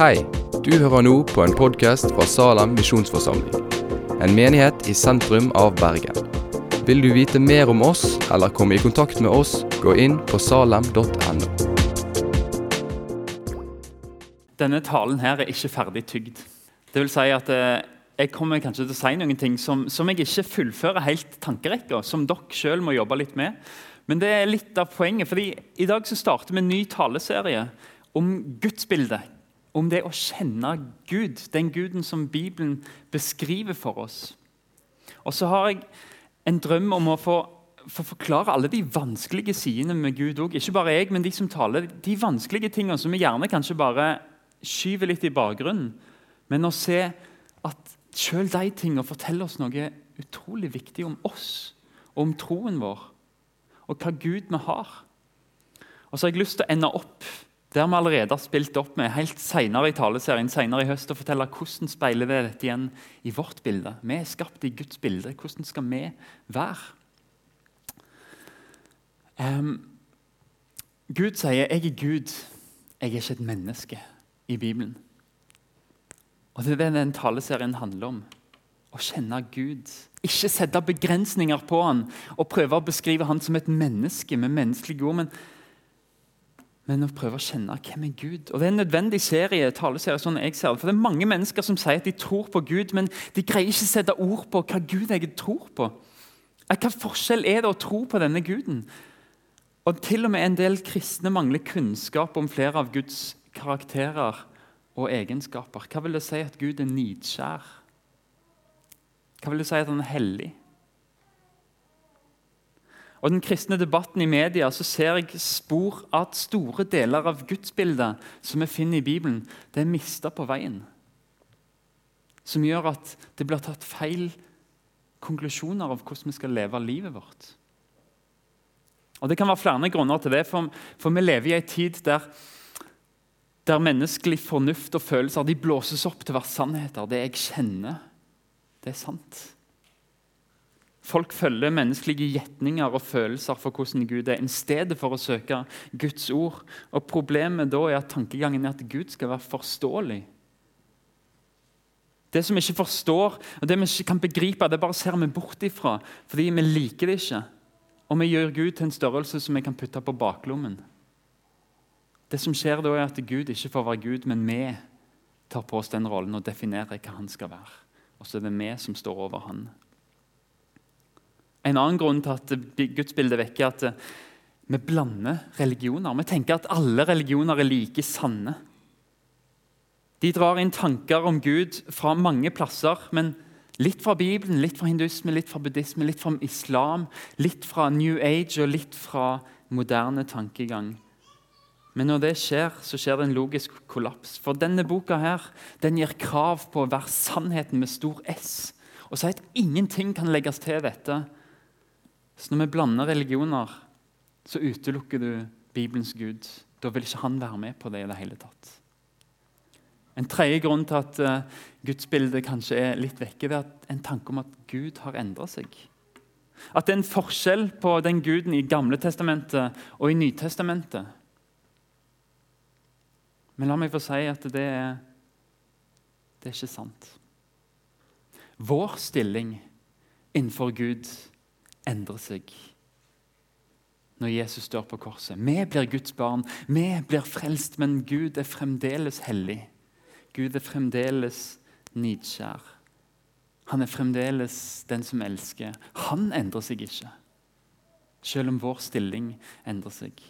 Hei, du hører nå på en podkast fra Salem misjonsforsamling. En menighet i sentrum av Bergen. Vil du vite mer om oss eller komme i kontakt med oss, gå inn på salem.no. Denne talen her er ikke ferdig tygd. Det vil si at eh, jeg kommer kanskje til å si noen ting som, som jeg ikke fullfører helt tankerekka, som dere sjøl må jobbe litt med. Men det er litt av poenget, fordi i dag så starter vi en ny taleserie om gudsbildet. Om det å kjenne Gud, den guden som Bibelen beskriver for oss. Og så har jeg en drøm om å få, få forklare alle de vanskelige sidene med Gud òg. Ikke bare jeg, men de som taler. De vanskelige tingene som vi gjerne kanskje bare skyver litt i bakgrunnen. Men å se at sjøl de tingene forteller oss noe utrolig viktig om oss og om troen vår. Og hva Gud vi har. Og så har jeg lyst til å ende opp der vi allerede har spilt opp med helt senere i taleserien senere i høst, og fortelle hvordan speiler vi dette igjen i vårt bilde. Vi er skapt i Guds bilde. Hvordan skal vi være? Um, Gud sier 'jeg er Gud, jeg er ikke et menneske' i Bibelen. Og Det er det den taleserien handler om. Å kjenne Gud. Ikke sette begrensninger på han og prøve å beskrive han som et menneske med menneskelige ord. men men å prøve å kjenne hvem er Gud. Og Det er en nødvendig serie, taleserie, sånn jeg ser det. For det er mange mennesker som sier at de tror på Gud, men de greier ikke å sette ord på hva Gud egentlig tror på. Hva forskjell er det å tro på denne guden? Og Til og med en del kristne mangler kunnskap om flere av Guds karakterer og egenskaper. Hva vil det si at Gud er nidskjær? Hva vil det si at han er hellig? Og den kristne debatten i media så ser jeg spor at store deler av gudsbildet som vi finner i Bibelen, det er mista på veien. Som gjør at det blir tatt feil konklusjoner av hvordan vi skal leve livet vårt. Og Det kan være flere grunner til det, for, for vi lever i en tid der, der menneskelig fornuft og følelser de blåses opp til å være sannheter. Det jeg kjenner, det er sant. Folk følger menneskelige gjetninger og følelser for hvordan Gud er, i stedet for å søke Guds ord. Og Problemet da er at tankegangen er at Gud skal være forståelig. Det som vi ikke forstår, og det vi ikke kan begripe, det bare ser vi bort ifra fordi vi liker det ikke. Og vi gjør Gud til en størrelse som vi kan putte på baklommen. Det som skjer da er at Gud ikke får være Gud, men vi tar på oss den rollen og definerer hva han skal være. Og så er det vi som står over han. En annen grunn til at gudsbildet vekker, er at eh, vi blander religioner. Vi tenker at alle religioner er like sanne. De drar inn tanker om Gud fra mange plasser, men litt fra Bibelen, litt fra hinduisme, litt fra buddhisme, litt fra islam, litt fra New Age og litt fra moderne tankegang. Men når det skjer, så skjer det en logisk kollaps. For denne boka her, den gir krav på å være sannheten med stor S. Og sier at ingenting kan legges til dette så når vi blander religioner, så utelukker du Bibelens Gud. Da vil ikke han være med på det i det hele tatt. En tredje grunn til at uh, gudsbildet kanskje er litt vekke, det er en tanke om at Gud har endra seg. At det er en forskjell på den guden i Gamle testamentet og i Nytestamentet. Men la meg få si at det er, det er ikke sant. Vår stilling innenfor Gud endrer seg når Jesus dør på korset. Vi blir Guds barn, vi blir frelst, men Gud er fremdeles hellig. Gud er fremdeles nidskjær. Han er fremdeles den som elsker. Han endrer seg ikke, selv om vår stilling endrer seg.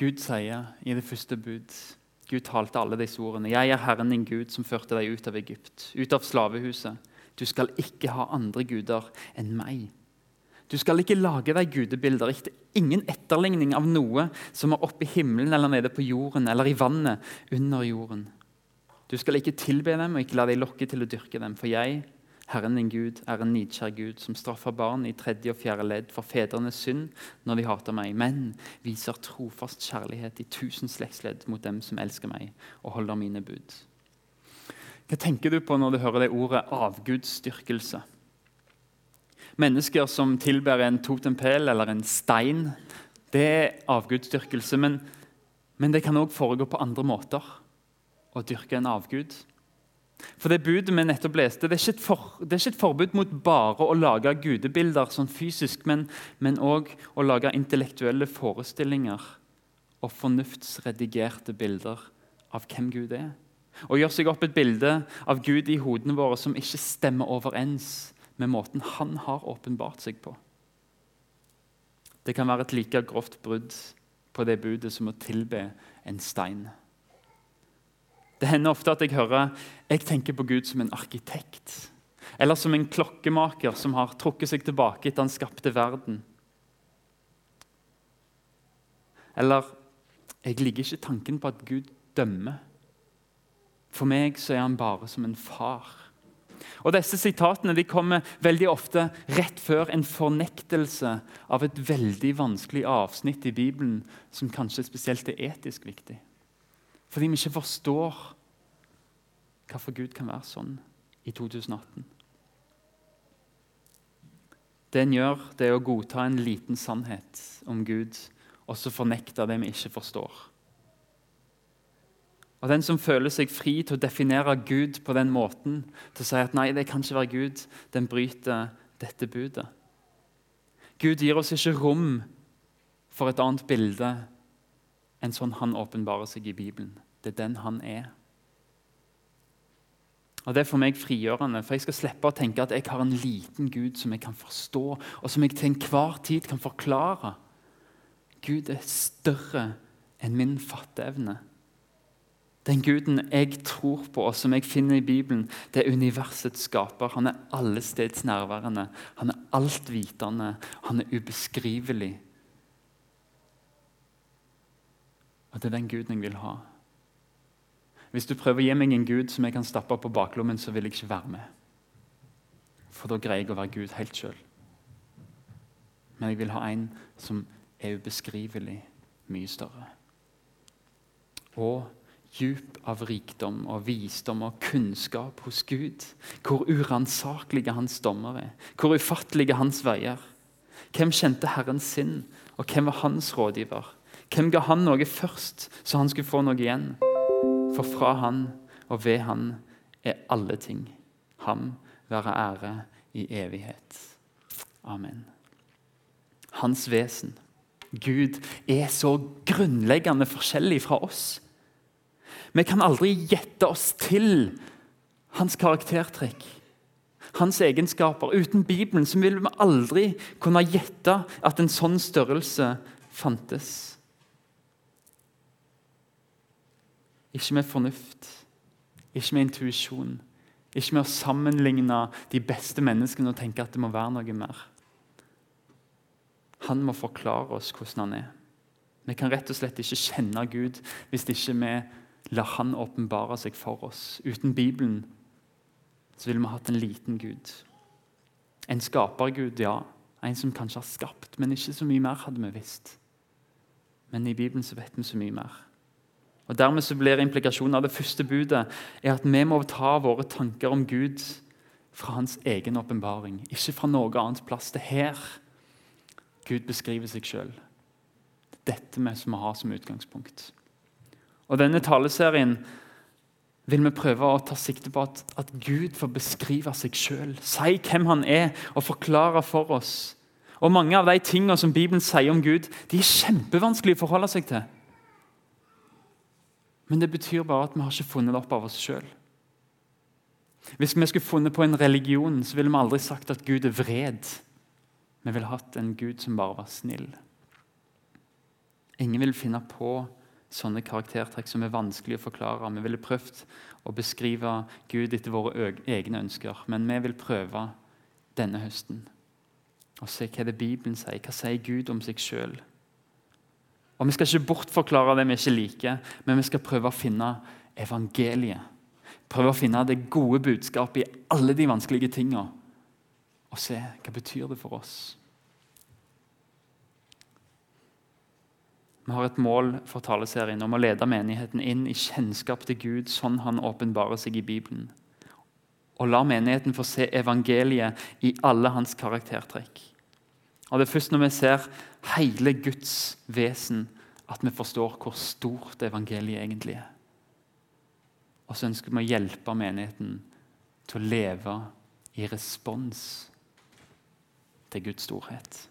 Gud sier i det første bud Gud talte alle disse ordene. 'Jeg er Herren din Gud, som førte deg ut av Egypt, ut av slavehuset.' Du skal ikke ha andre guder enn meg. Du skal ikke lage deg gudebilder. Ingen etterligning av noe som er oppe i himmelen eller nede på jorden eller i vannet under jorden. Du skal ikke tilbe dem og ikke la deg lokke til å dyrke dem. For jeg, Herren din Gud, er en nidkjær Gud som straffer barn i tredje og fjerde ledd for fedrenes synd når de hater meg, men viser trofast kjærlighet i tusen slektsledd mot dem som elsker meg og holder mine bud. Hva tenker du på når du hører det ordet avgudsdyrkelse? Mennesker som tilber en totempel eller en stein, det er avgudsdyrkelse. Men Men det kan òg foregå på andre måter. Å dyrke en avgud. For det budet vi nettopp leste, det er for, det er ikke et forbud mot bare å lage gudebilder sånn fysisk, men òg å lage intellektuelle forestillinger og fornuftsredigerte bilder av hvem Gud er. Og gjør seg opp et bilde av Gud i hodene våre som ikke stemmer overens med måten han har åpenbart seg på. Det kan være et like grovt brudd på det budet som å tilbe en stein. Det hender ofte at jeg hører jeg tenker på Gud som en arkitekt. Eller som en klokkemaker som har trukket seg tilbake etter han skapte verden. Eller jeg ligger ikke tanken på at Gud dømmer. For meg så er han bare som en far. Og Disse sitatene de kommer veldig ofte rett før en fornektelse av et veldig vanskelig avsnitt i Bibelen som kanskje spesielt er etisk viktig. Fordi vi ikke forstår hvorfor Gud kan være sånn i 2018. Det en gjør, det er å godta en liten sannhet om Gud og så fornekte det vi ikke forstår. Og Den som føler seg fri til å definere Gud på den måten, til å si at nei, det kan ikke være Gud, den bryter dette budet. Gud gir oss ikke rom for et annet bilde enn sånn han åpenbarer seg i Bibelen. Det er den han er. Og Det er for meg frigjørende, for jeg skal slippe å tenke at jeg har en liten Gud som jeg kan forstå, og som jeg til enhver tid kan forklare. Gud er større enn min fatteevne. Den guden jeg tror på, og som jeg finner i Bibelen, det er universets skaper. Han er allesteds nærværende. Han er altvitende. Han er ubeskrivelig. Og det er den guden jeg vil ha. Hvis du prøver å gi meg en gud som jeg kan stappe på baklommen, så vil jeg ikke være med. For da greier jeg å være Gud helt sjøl. Men jeg vil ha en som er ubeskrivelig mye større. Og djup av rikdom og visdom og kunnskap hos Gud. Hvor uransakelige hans dommer er, hvor ufattelige hans veier. Hvem kjente Herren sin, og hvem var hans rådgiver? Hvem ga han noe først, så han skulle få noe igjen? For fra han og ved han er alle ting. Ham være ære i evighet. Amen. Hans vesen, Gud, er så grunnleggende forskjellig fra oss. Vi kan aldri gjette oss til hans karaktertrekk, hans egenskaper. Uten Bibelen så vil vi aldri kunne gjette at en sånn størrelse fantes. Ikke med fornuft, ikke med intuisjon, ikke med å sammenligne de beste menneskene og tenke at det må være noe mer. Han må forklare oss hvordan han er. Vi kan rett og slett ikke kjenne Gud hvis ikke vi La Han åpenbare seg for oss. Uten Bibelen så ville vi hatt en liten Gud. En skapergud, ja. En som kanskje har skapt, men ikke så mye mer, hadde vi visst. Men i Bibelen så vet vi så mye mer. Og Dermed så blir implikasjonen av det første budet er at vi må ta våre tanker om Gud fra hans egen åpenbaring, ikke fra noe annet plass. Det er her Gud beskriver seg sjøl. Dette vi som har som utgangspunkt. Og Denne taleserien vil vi prøve å ta sikte på at, at Gud får beskrive seg sjøl. Si hvem han er, og forklare for oss. Og Mange av de tingene som Bibelen sier om Gud, de er kjempevanskelig å forholde seg til. Men det betyr bare at vi har ikke funnet det opp av oss sjøl. Hvis vi skulle funnet på en religion, så ville vi aldri sagt at Gud er vred. Vi ville hatt en Gud som bare var snill. Ingen vil finne på sånne karaktertrekk som er vanskelig å forklare. Vi ville prøvd å beskrive Gud etter våre egne ønsker, men vi vil prøve denne høsten og se hva det Bibelen sier. Hva sier Gud om seg sjøl? Vi skal ikke bortforklare det vi ikke liker, men vi skal prøve å finne evangeliet. Prøve å finne det gode budskapet i alle de vanskelige tinga. Og se hva det betyr for oss. Vi har et mål for taleserien om å lede menigheten inn i kjennskap til Gud sånn han åpenbarer seg i Bibelen. Og la menigheten få se evangeliet i alle hans karaktertrekk. Og Det er først når vi ser hele Guds vesen, at vi forstår hvor stort evangeliet egentlig er. Og så ønsker vi å hjelpe menigheten til å leve i respons til Guds storhet.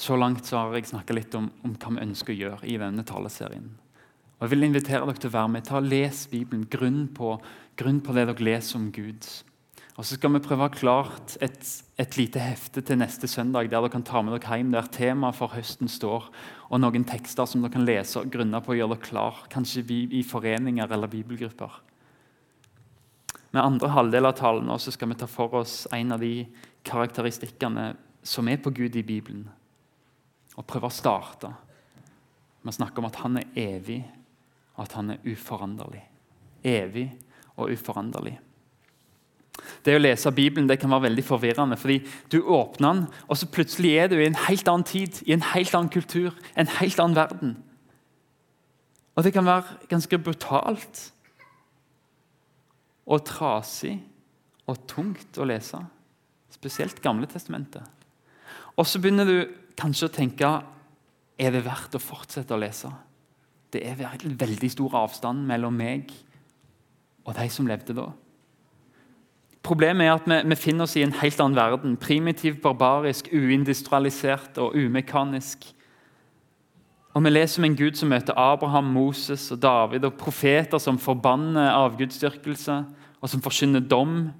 Så langt så har jeg snakka litt om, om, hva vi ønsker å gjøre i denne taleserien. Og Jeg vil invitere dere til å være med. Ta Les Bibelen. Grunn på, grunn på det dere leser om Gud. Og Så skal vi prøve å ha klart et, et, lite hefte til neste søndag, der dere kan ta med dere hjem, der temaet for høsten står, og noen tekster som dere kan lese og grunne på å gjøre dere klar, kanskje i, i foreninger eller bibelgrupper. Med andre halvdel av talen skal vi ta for oss en av de karakteristikkene som er på Gud i Bibelen og prøve å starte med å snakke om at han er evig, og at han er uforanderlig. Evig og uforanderlig. Det å lese Bibelen det kan være veldig forvirrende. fordi Du åpner den, og så plutselig er du i en helt annen tid, i en helt annen kultur, en helt annen verden. Og det kan være ganske brutalt og trasig og tungt å lese. Spesielt Gamle testamentet. Og så begynner du kanskje tenke er det verdt å fortsette å lese. Det er veldig stor avstand mellom meg og de som levde da. Problemet er at vi, vi finner oss i en helt annen verden. Primitiv, barbarisk, uindustrialisert og umekanisk. Og Vi leser om en gud som møter Abraham, Moses og David og profeter som forbanner avgudsdyrkelse og som forkynner dom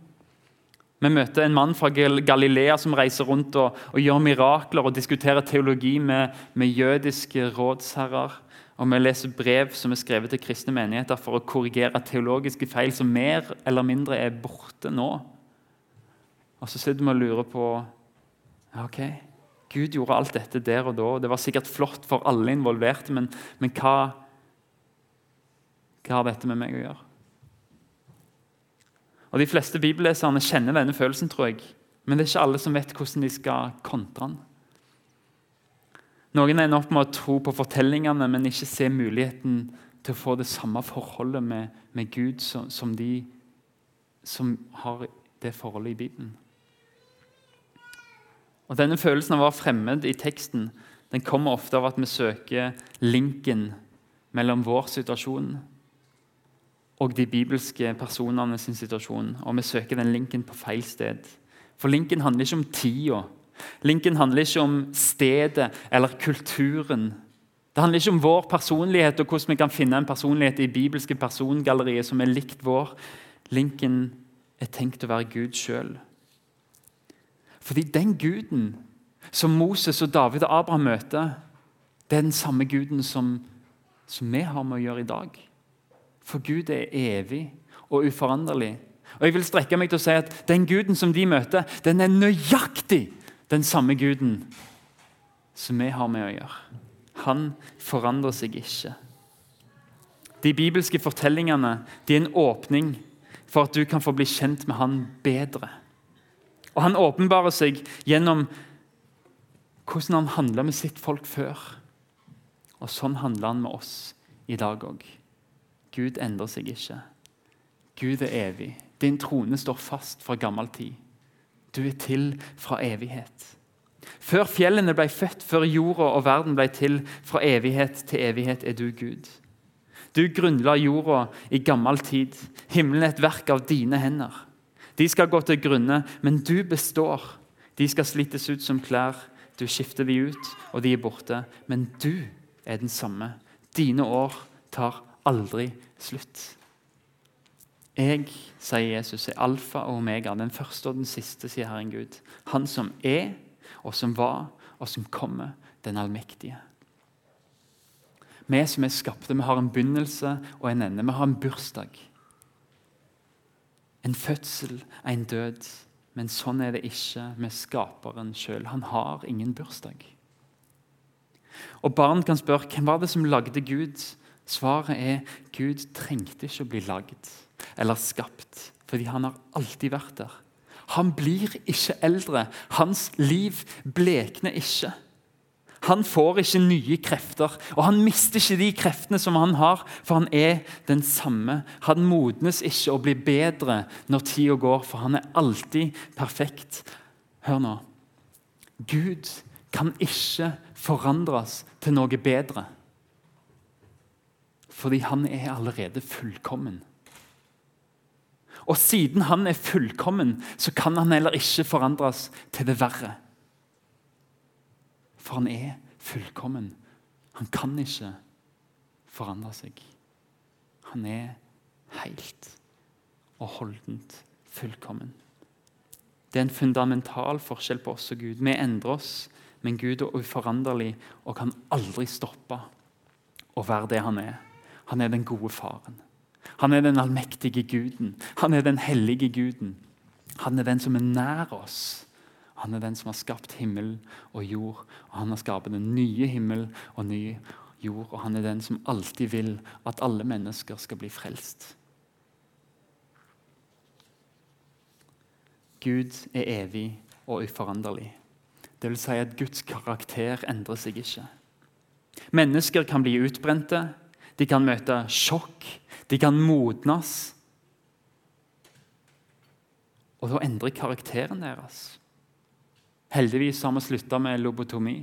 vi møter en mann fra Galilea som reiser rundt og, og gjør mirakler og diskuterer teologi med, med, jødiske rådsherrer. Og Vi leser brev som er skrevet til kristne menigheter for å korrigere teologiske feil som mer eller mindre er borte nå. Og Så sitter vi og lurer på ok, Gud gjorde alt dette der og da. Det var sikkert flott for alle involverte, men, men hva, hva har dette med meg å gjøre? Og De fleste bibelleserne kjenner denne følelsen, tror jeg. Men det er ikke alle som vet hvordan de skal kontre den. Noen ender opp med å tro på fortellingene, men ikke se muligheten til å få det samme forholdet med, med Gud som, som, de som har det forholdet i Bibelen. Og Denne følelsen av å være fremmed i teksten den kommer ofte av at vi søker linken mellom vår situasjon og de bibelske personene sin situasjon. Og vi søker den linken på feil sted. For linken handler ikke om tida. Linken handler ikke om stedet eller kulturen. Det handler ikke om vår personlighet og hvordan vi kan finne en personlighet i bibelske persongalleriet som er likt vår. Linken er tenkt å være Gud sjøl. Fordi den guden som Moses og David og Abraham møter, det er den samme guden som, som vi har med å gjøre i dag. For Gud er evig og uforanderlig. Og jeg vil strekke meg til å si at Den guden som de møter, den er nøyaktig den samme guden som vi har med å gjøre. Han forandrer seg ikke. De bibelske fortellingene de er en åpning for at du kan få bli kjent med han bedre. Og Han åpenbarer seg gjennom hvordan han handla med sitt folk før. Og sånn handler han med oss i dag òg. Gud endrer seg ikke. Gud er evig. Din trone står fast fra gammel tid. Du er til fra evighet. Før fjellene ble født, før jorda og verden ble til, fra evighet til evighet er du Gud. Du grunnla jorda i gammel tid. Himmelen er et verk av dine hender. De skal gå til grunne, men du består. De skal slites ut som klær. Du skifter de ut, og de er borte. Men du er den samme. Dine år tar aldri slutt. Jeg, sier Jesus, er alfa og omega, den første og den siste, sier Herren Gud. Han som er, og som var, og som kommer, den allmektige. Vi som er skapte, vi har en begynnelse og en ende. Vi har en bursdag. En fødsel, en død. Men sånn er det ikke med skaperen sjøl. Han har ingen bursdag. Og Barn kan spørre hvem var det som lagde Gud. Svaret er Gud trengte ikke å bli lagd eller skapt, fordi han har alltid vært der. Han blir ikke eldre. Hans liv blekner ikke. Han får ikke nye krefter, og han mister ikke de kreftene som han har, for han er den samme. Han modnes ikke og blir bedre når tida går, for han er alltid perfekt. Hør nå. Gud kan ikke forandres til noe bedre. Fordi han er allerede fullkommen. Og siden han er fullkommen, så kan han heller ikke forandres til det verre. For han er fullkommen. Han kan ikke forandre seg. Han er helt og holdent fullkommen. Det er en fundamental forskjell på oss og Gud. Vi endrer oss, men Gud er uforanderlig og kan aldri stoppe å være det han er. Han er den gode faren. Han er den allmektige guden. Han er den hellige guden. Han er den som er nær oss. Han er den som har skapt himmel og jord. og Han har skapt den nye himmel og ny jord. Og han er den som alltid vil at alle mennesker skal bli frelst. Gud er evig og uforanderlig. Det vil si at Guds karakter endrer seg ikke. Mennesker kan bli utbrente, de kan møte sjokk, de kan modnes. Og da endrer karakteren deres. Heldigvis har vi slutta med lobotomi.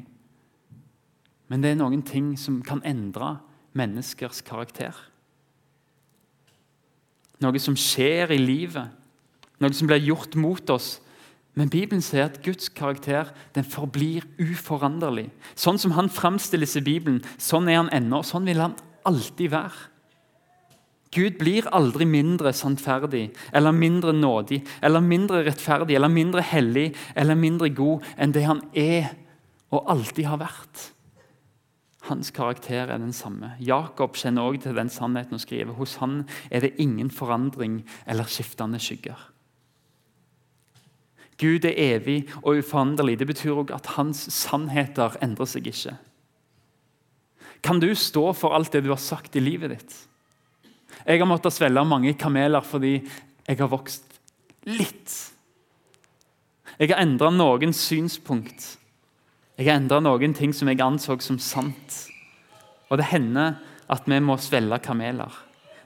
Men det er noen ting som kan endre menneskers karakter. Noe som skjer i livet, noe som blir gjort mot oss. Men Bibelen sier at Guds karakter den forblir uforanderlig. Sånn som han framstilles i Bibelen, sånn er han ennå. Sånn vil han alltid være. Gud blir aldri mindre sannferdig eller mindre nådig eller mindre rettferdig eller mindre hellig eller mindre god enn det han er og alltid har vært. Hans karakter er den samme. Jakob kjenner også til den sannheten og skriver hos han er det ingen forandring eller skiftende skygger. Gud er evig og uforanderlig. Det betyr også at hans sannheter endrer seg ikke. Kan du stå for alt det du har sagt i livet ditt? Jeg har måttet svelge mange kameler fordi jeg har vokst litt. Jeg har endra noen synspunkt. Jeg har endra noen ting som jeg anså som sant. Og det hender at vi må svelge kameler.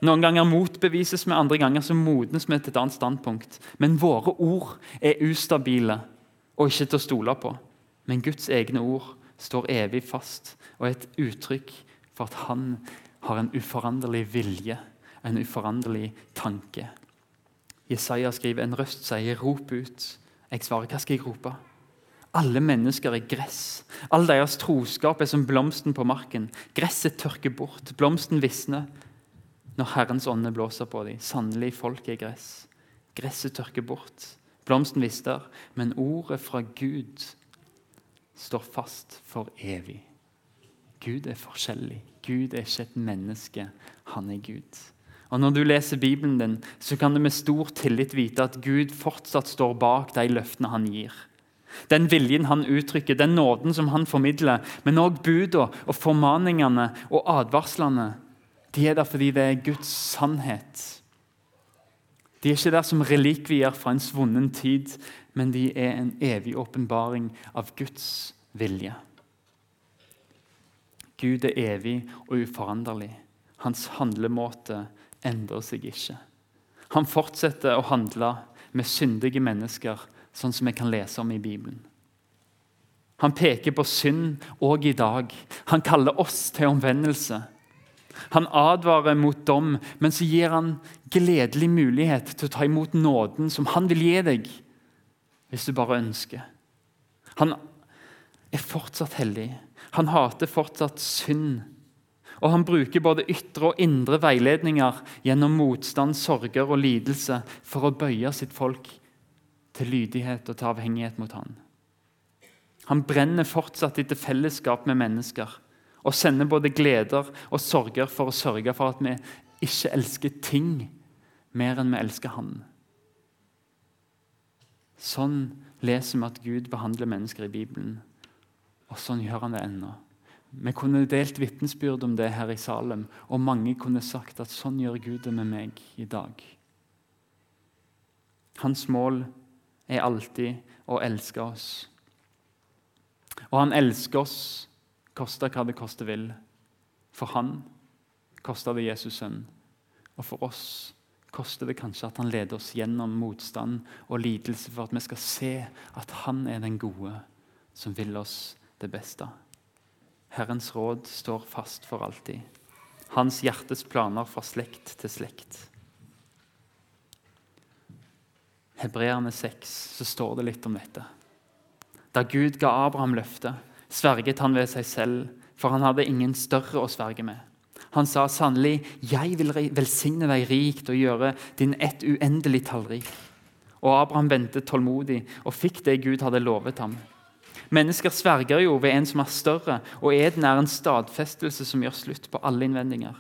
Noen ganger motbevises vi, andre ganger så modnes vi til et annet standpunkt. Men våre ord er ustabile og ikke til å stole på. Men Guds egne ord står evig fast og er et uttrykk for at han har en uforanderlig vilje en uforanderlig tanke. Jesaja skriver en røst sier 'rop ut'. Jeg svarer 'hva skal jeg rope'? Alle mennesker er gress. All deres troskap er som blomsten på marken. Gresset tørker bort, blomsten visner når Herrens ånde blåser på dem. Sannelig, folk er gress. Gresset tørker bort, blomsten visner, men ordet fra Gud står fast for evig. Gud er forskjellig. Gud er ikke et menneske, han er Gud. Og Når du leser Bibelen din, så kan du med stor tillit vite at Gud fortsatt står bak de løftene han gir. Den viljen han uttrykker, den nåden som han formidler, men òg budene og formaningene og advarslene. De er der fordi det er Guds sannhet. De er ikke der som relikvier fra en svunnen tid, men de er en evig åpenbaring av Guds vilje. Gud er evig og uforanderlig. Hans handlemåte endrer seg ikke. Han fortsetter å handle med syndige mennesker, sånn som vi kan lese om i Bibelen. Han peker på synd òg i dag. Han kaller oss til omvendelse. Han advarer mot dom, men så gir han gledelig mulighet til å ta imot nåden som han vil gi deg, hvis du bare ønsker. Han er fortsatt hellig. Han hater fortsatt synd. Og han bruker både ytre og indre veiledninger gjennom motstand, sorger og lidelse for å bøye sitt folk til lydighet og til avhengighet mot han. Han brenner fortsatt etter fellesskap med mennesker og sender både gleder og sorger for å sørge for at vi ikke elsker ting mer enn vi elsker Han. Sånn leser vi at Gud behandler mennesker i Bibelen, og sånn gjør han det ennå. Vi kunne delt vitnesbyrd om det her i Salem, og mange kunne sagt at sånn gjør Gud det med meg i dag. Hans mål er alltid å elske oss. Og han elsker oss, koste hva det koste vil. For han kosta det Jesus sønn. Og for oss koster det kanskje at han leder oss gjennom motstand og lidelse for at vi skal se at han er den gode som vil oss det beste. Herrens råd står fast for alltid. Hans hjertes planer fra slekt til slekt. Hebreerne 6 så står det litt om dette. Da Gud ga Abraham løftet, sverget han ved seg selv, for han hadde ingen større å sverge med. Han sa sannelig, 'Jeg vil velsigne deg rikt og gjøre din ett uendelig tallrik.' Og Abraham ventet tålmodig og fikk det Gud hadde lovet ham. Mennesker sverger jo ved en som er større, og eden er en stadfestelse som gjør slutt på alle innvendinger.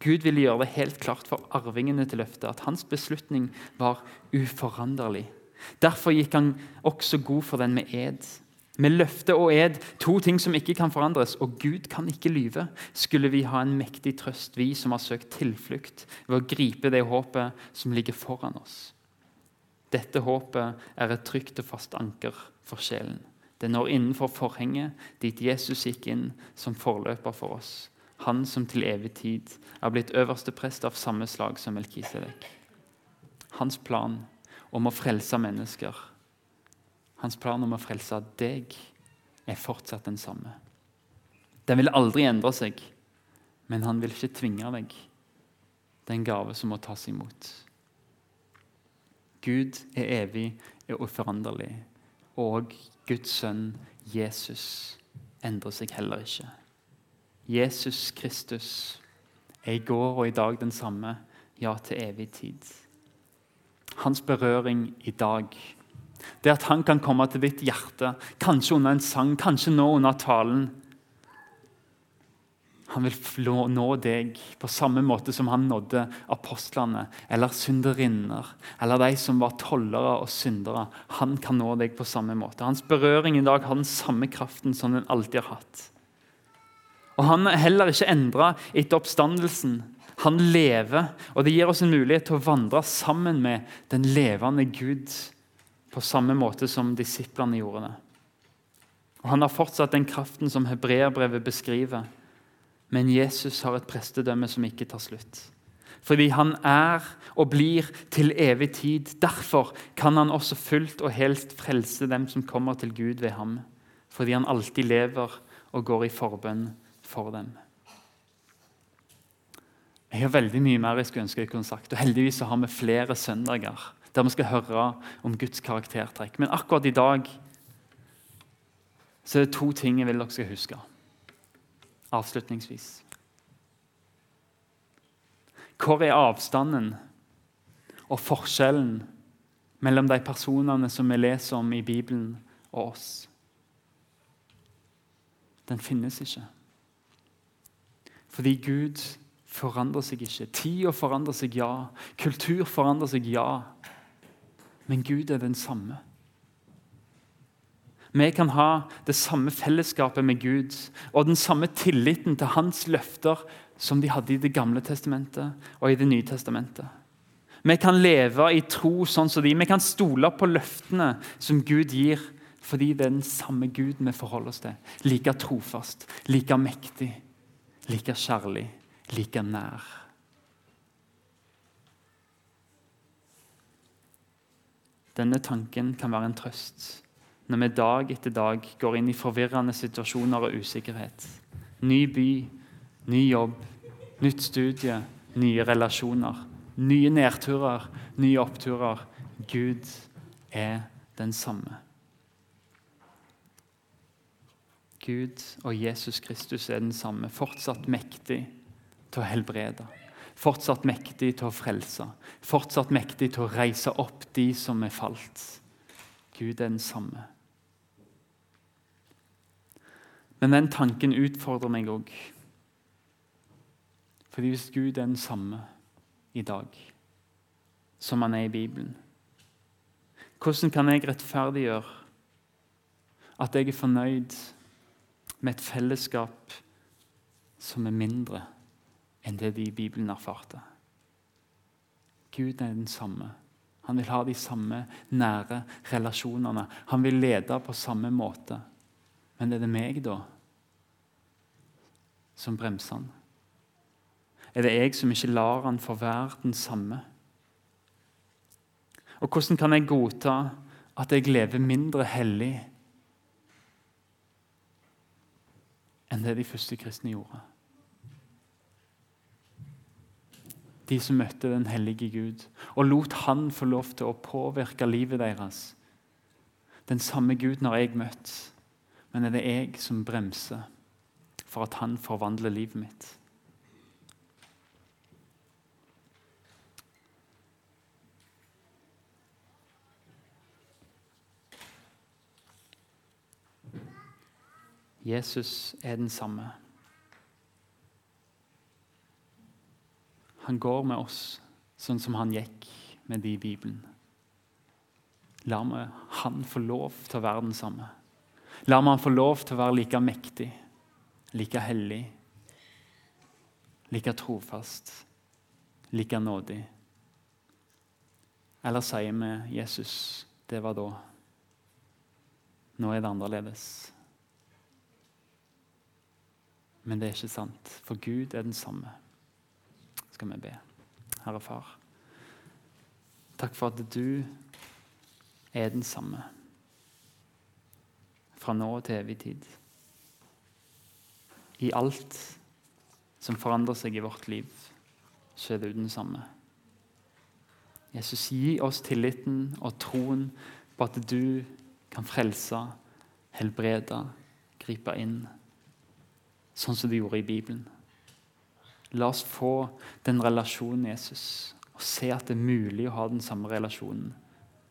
Gud ville gjøre det helt klart for arvingene til løftet at hans beslutning var uforanderlig. Derfor gikk han også god for den med ed. Med løfte og ed, to ting som ikke kan forandres, og Gud kan ikke lyve, skulle vi ha en mektig trøst, vi som har søkt tilflukt, ved å gripe det håpet som ligger foran oss. Dette håpet er et trygt og fast anker for sjelen. Det når innenfor forhenget, dit Jesus gikk inn som forløper for oss. Han som til evig tid er blitt øverste prest av samme slag som Melkisedek. Hans plan om å frelse mennesker, hans plan om å frelse deg, er fortsatt den samme. Den vil aldri endre seg, men han vil ikke tvinge deg. Det er en gave som må tas imot. Gud er evig og uforanderlig, og Guds sønn Jesus endrer seg heller ikke. Jesus Kristus er i går og i dag den samme, ja, til evig tid. Hans berøring i dag, det at han kan komme til ditt hjerte, kanskje under en sang, kanskje nå under talen, han vil nå deg på samme måte som han nådde apostlene eller synderinner eller de som var tollere og syndere. Han kan nå deg på samme måte. Hans berøring i dag har den samme kraften som den alltid har hatt. Og Han er heller ikke endra etter oppstandelsen. Han lever, og det gir oss en mulighet til å vandre sammen med den levende Gud på samme måte som disiplene gjorde det. Og Han har fortsatt den kraften som hebreerbrevet beskriver men Jesus har et prestedømme som ikke tar slutt. Fordi han er og blir til evig tid. Derfor kan han også fullt og helt frelse dem som kommer til Gud ved ham. Fordi han alltid lever og går i forbønn for dem. Jeg har veldig mye mer jeg skulle ønske jeg kunne sagt. og Heldigvis har vi flere søndager der vi skal høre om Guds karaktertrekk. Men akkurat i dag så er det to ting jeg vil dere skal huske avslutningsvis. Hvor er avstanden og forskjellen mellom de personene som vi leser om i Bibelen, og oss? Den finnes ikke. Fordi Gud forandrer seg ikke. Tida forandrer seg, ja. Kultur forandrer seg, ja. Men Gud er den samme. Vi kan ha det samme fellesskapet med Gud og den samme tilliten til hans løfter som de hadde i Det gamle testamentet og i Det nye testamentet. Vi kan leve i tro sånn som de. Vi kan stole på løftene som Gud gir, fordi det er den samme Gud vi forholder oss til. Like trofast, like mektig, like kjærlig, like nær. Denne tanken kan være en trøst når vi dag etter dag går inn i forvirrende situasjoner og usikkerhet. Ny by, ny jobb, nytt studie, nye relasjoner. Nye nedturer, nye oppturer. Gud er den samme. Gud og Jesus Kristus er den samme, fortsatt mektig til å helbrede. Fortsatt mektig til å frelse, fortsatt mektig til å reise opp de som er falt. Gud er den samme. Men den tanken utfordrer meg òg. Fordi hvis Gud er den samme i dag som han er i Bibelen, hvordan kan jeg rettferdiggjøre at jeg er fornøyd med et fellesskap som er mindre enn det de i Bibelen erfarte? Gud er den samme. Han vil ha de samme nære relasjonene. Han vil lede på samme måte. Men er det meg, da, som bremser han? Er det jeg som ikke lar han få være den samme? Og hvordan kan jeg godta at jeg lever mindre hellig enn det de første kristne gjorde. De som møtte den hellige Gud og lot han få lov til å påvirke livet deres. Den samme Guden har jeg møtt, men er det jeg som bremser for at han forvandler livet mitt? Jesus er den samme. Han går med oss sånn som han gikk med de i Bibelen. La meg han få lov til å være den samme. La meg han få lov til å være like mektig, like hellig, like trofast, like nådig. Eller sier vi Jesus, det var da. Nå er det annerledes. Men det er ikke sant, for Gud er den samme. Skal vi be. Herre Far, takk for at du er den samme. Fra nå til evig tid. I alt som forandrer seg i vårt liv, så er du den samme. Jesus, gi oss tilliten og troen på at du kan frelse, helbrede, gripe inn sånn som du gjorde i Bibelen. La oss få den relasjonen Jesus, og se at det er mulig å ha den samme relasjonen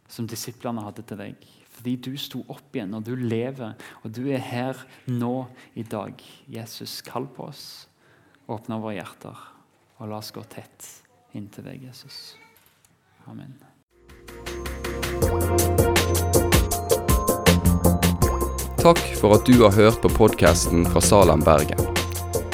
som disiplene hadde til deg. Fordi du sto opp igjen, og du lever, og du er her nå i dag. Jesus, kall på oss. Åpne våre hjerter, og la oss gå tett inntil deg, Jesus. Amen. Takk for at du har hørt på podkasten fra Salem, Bergen.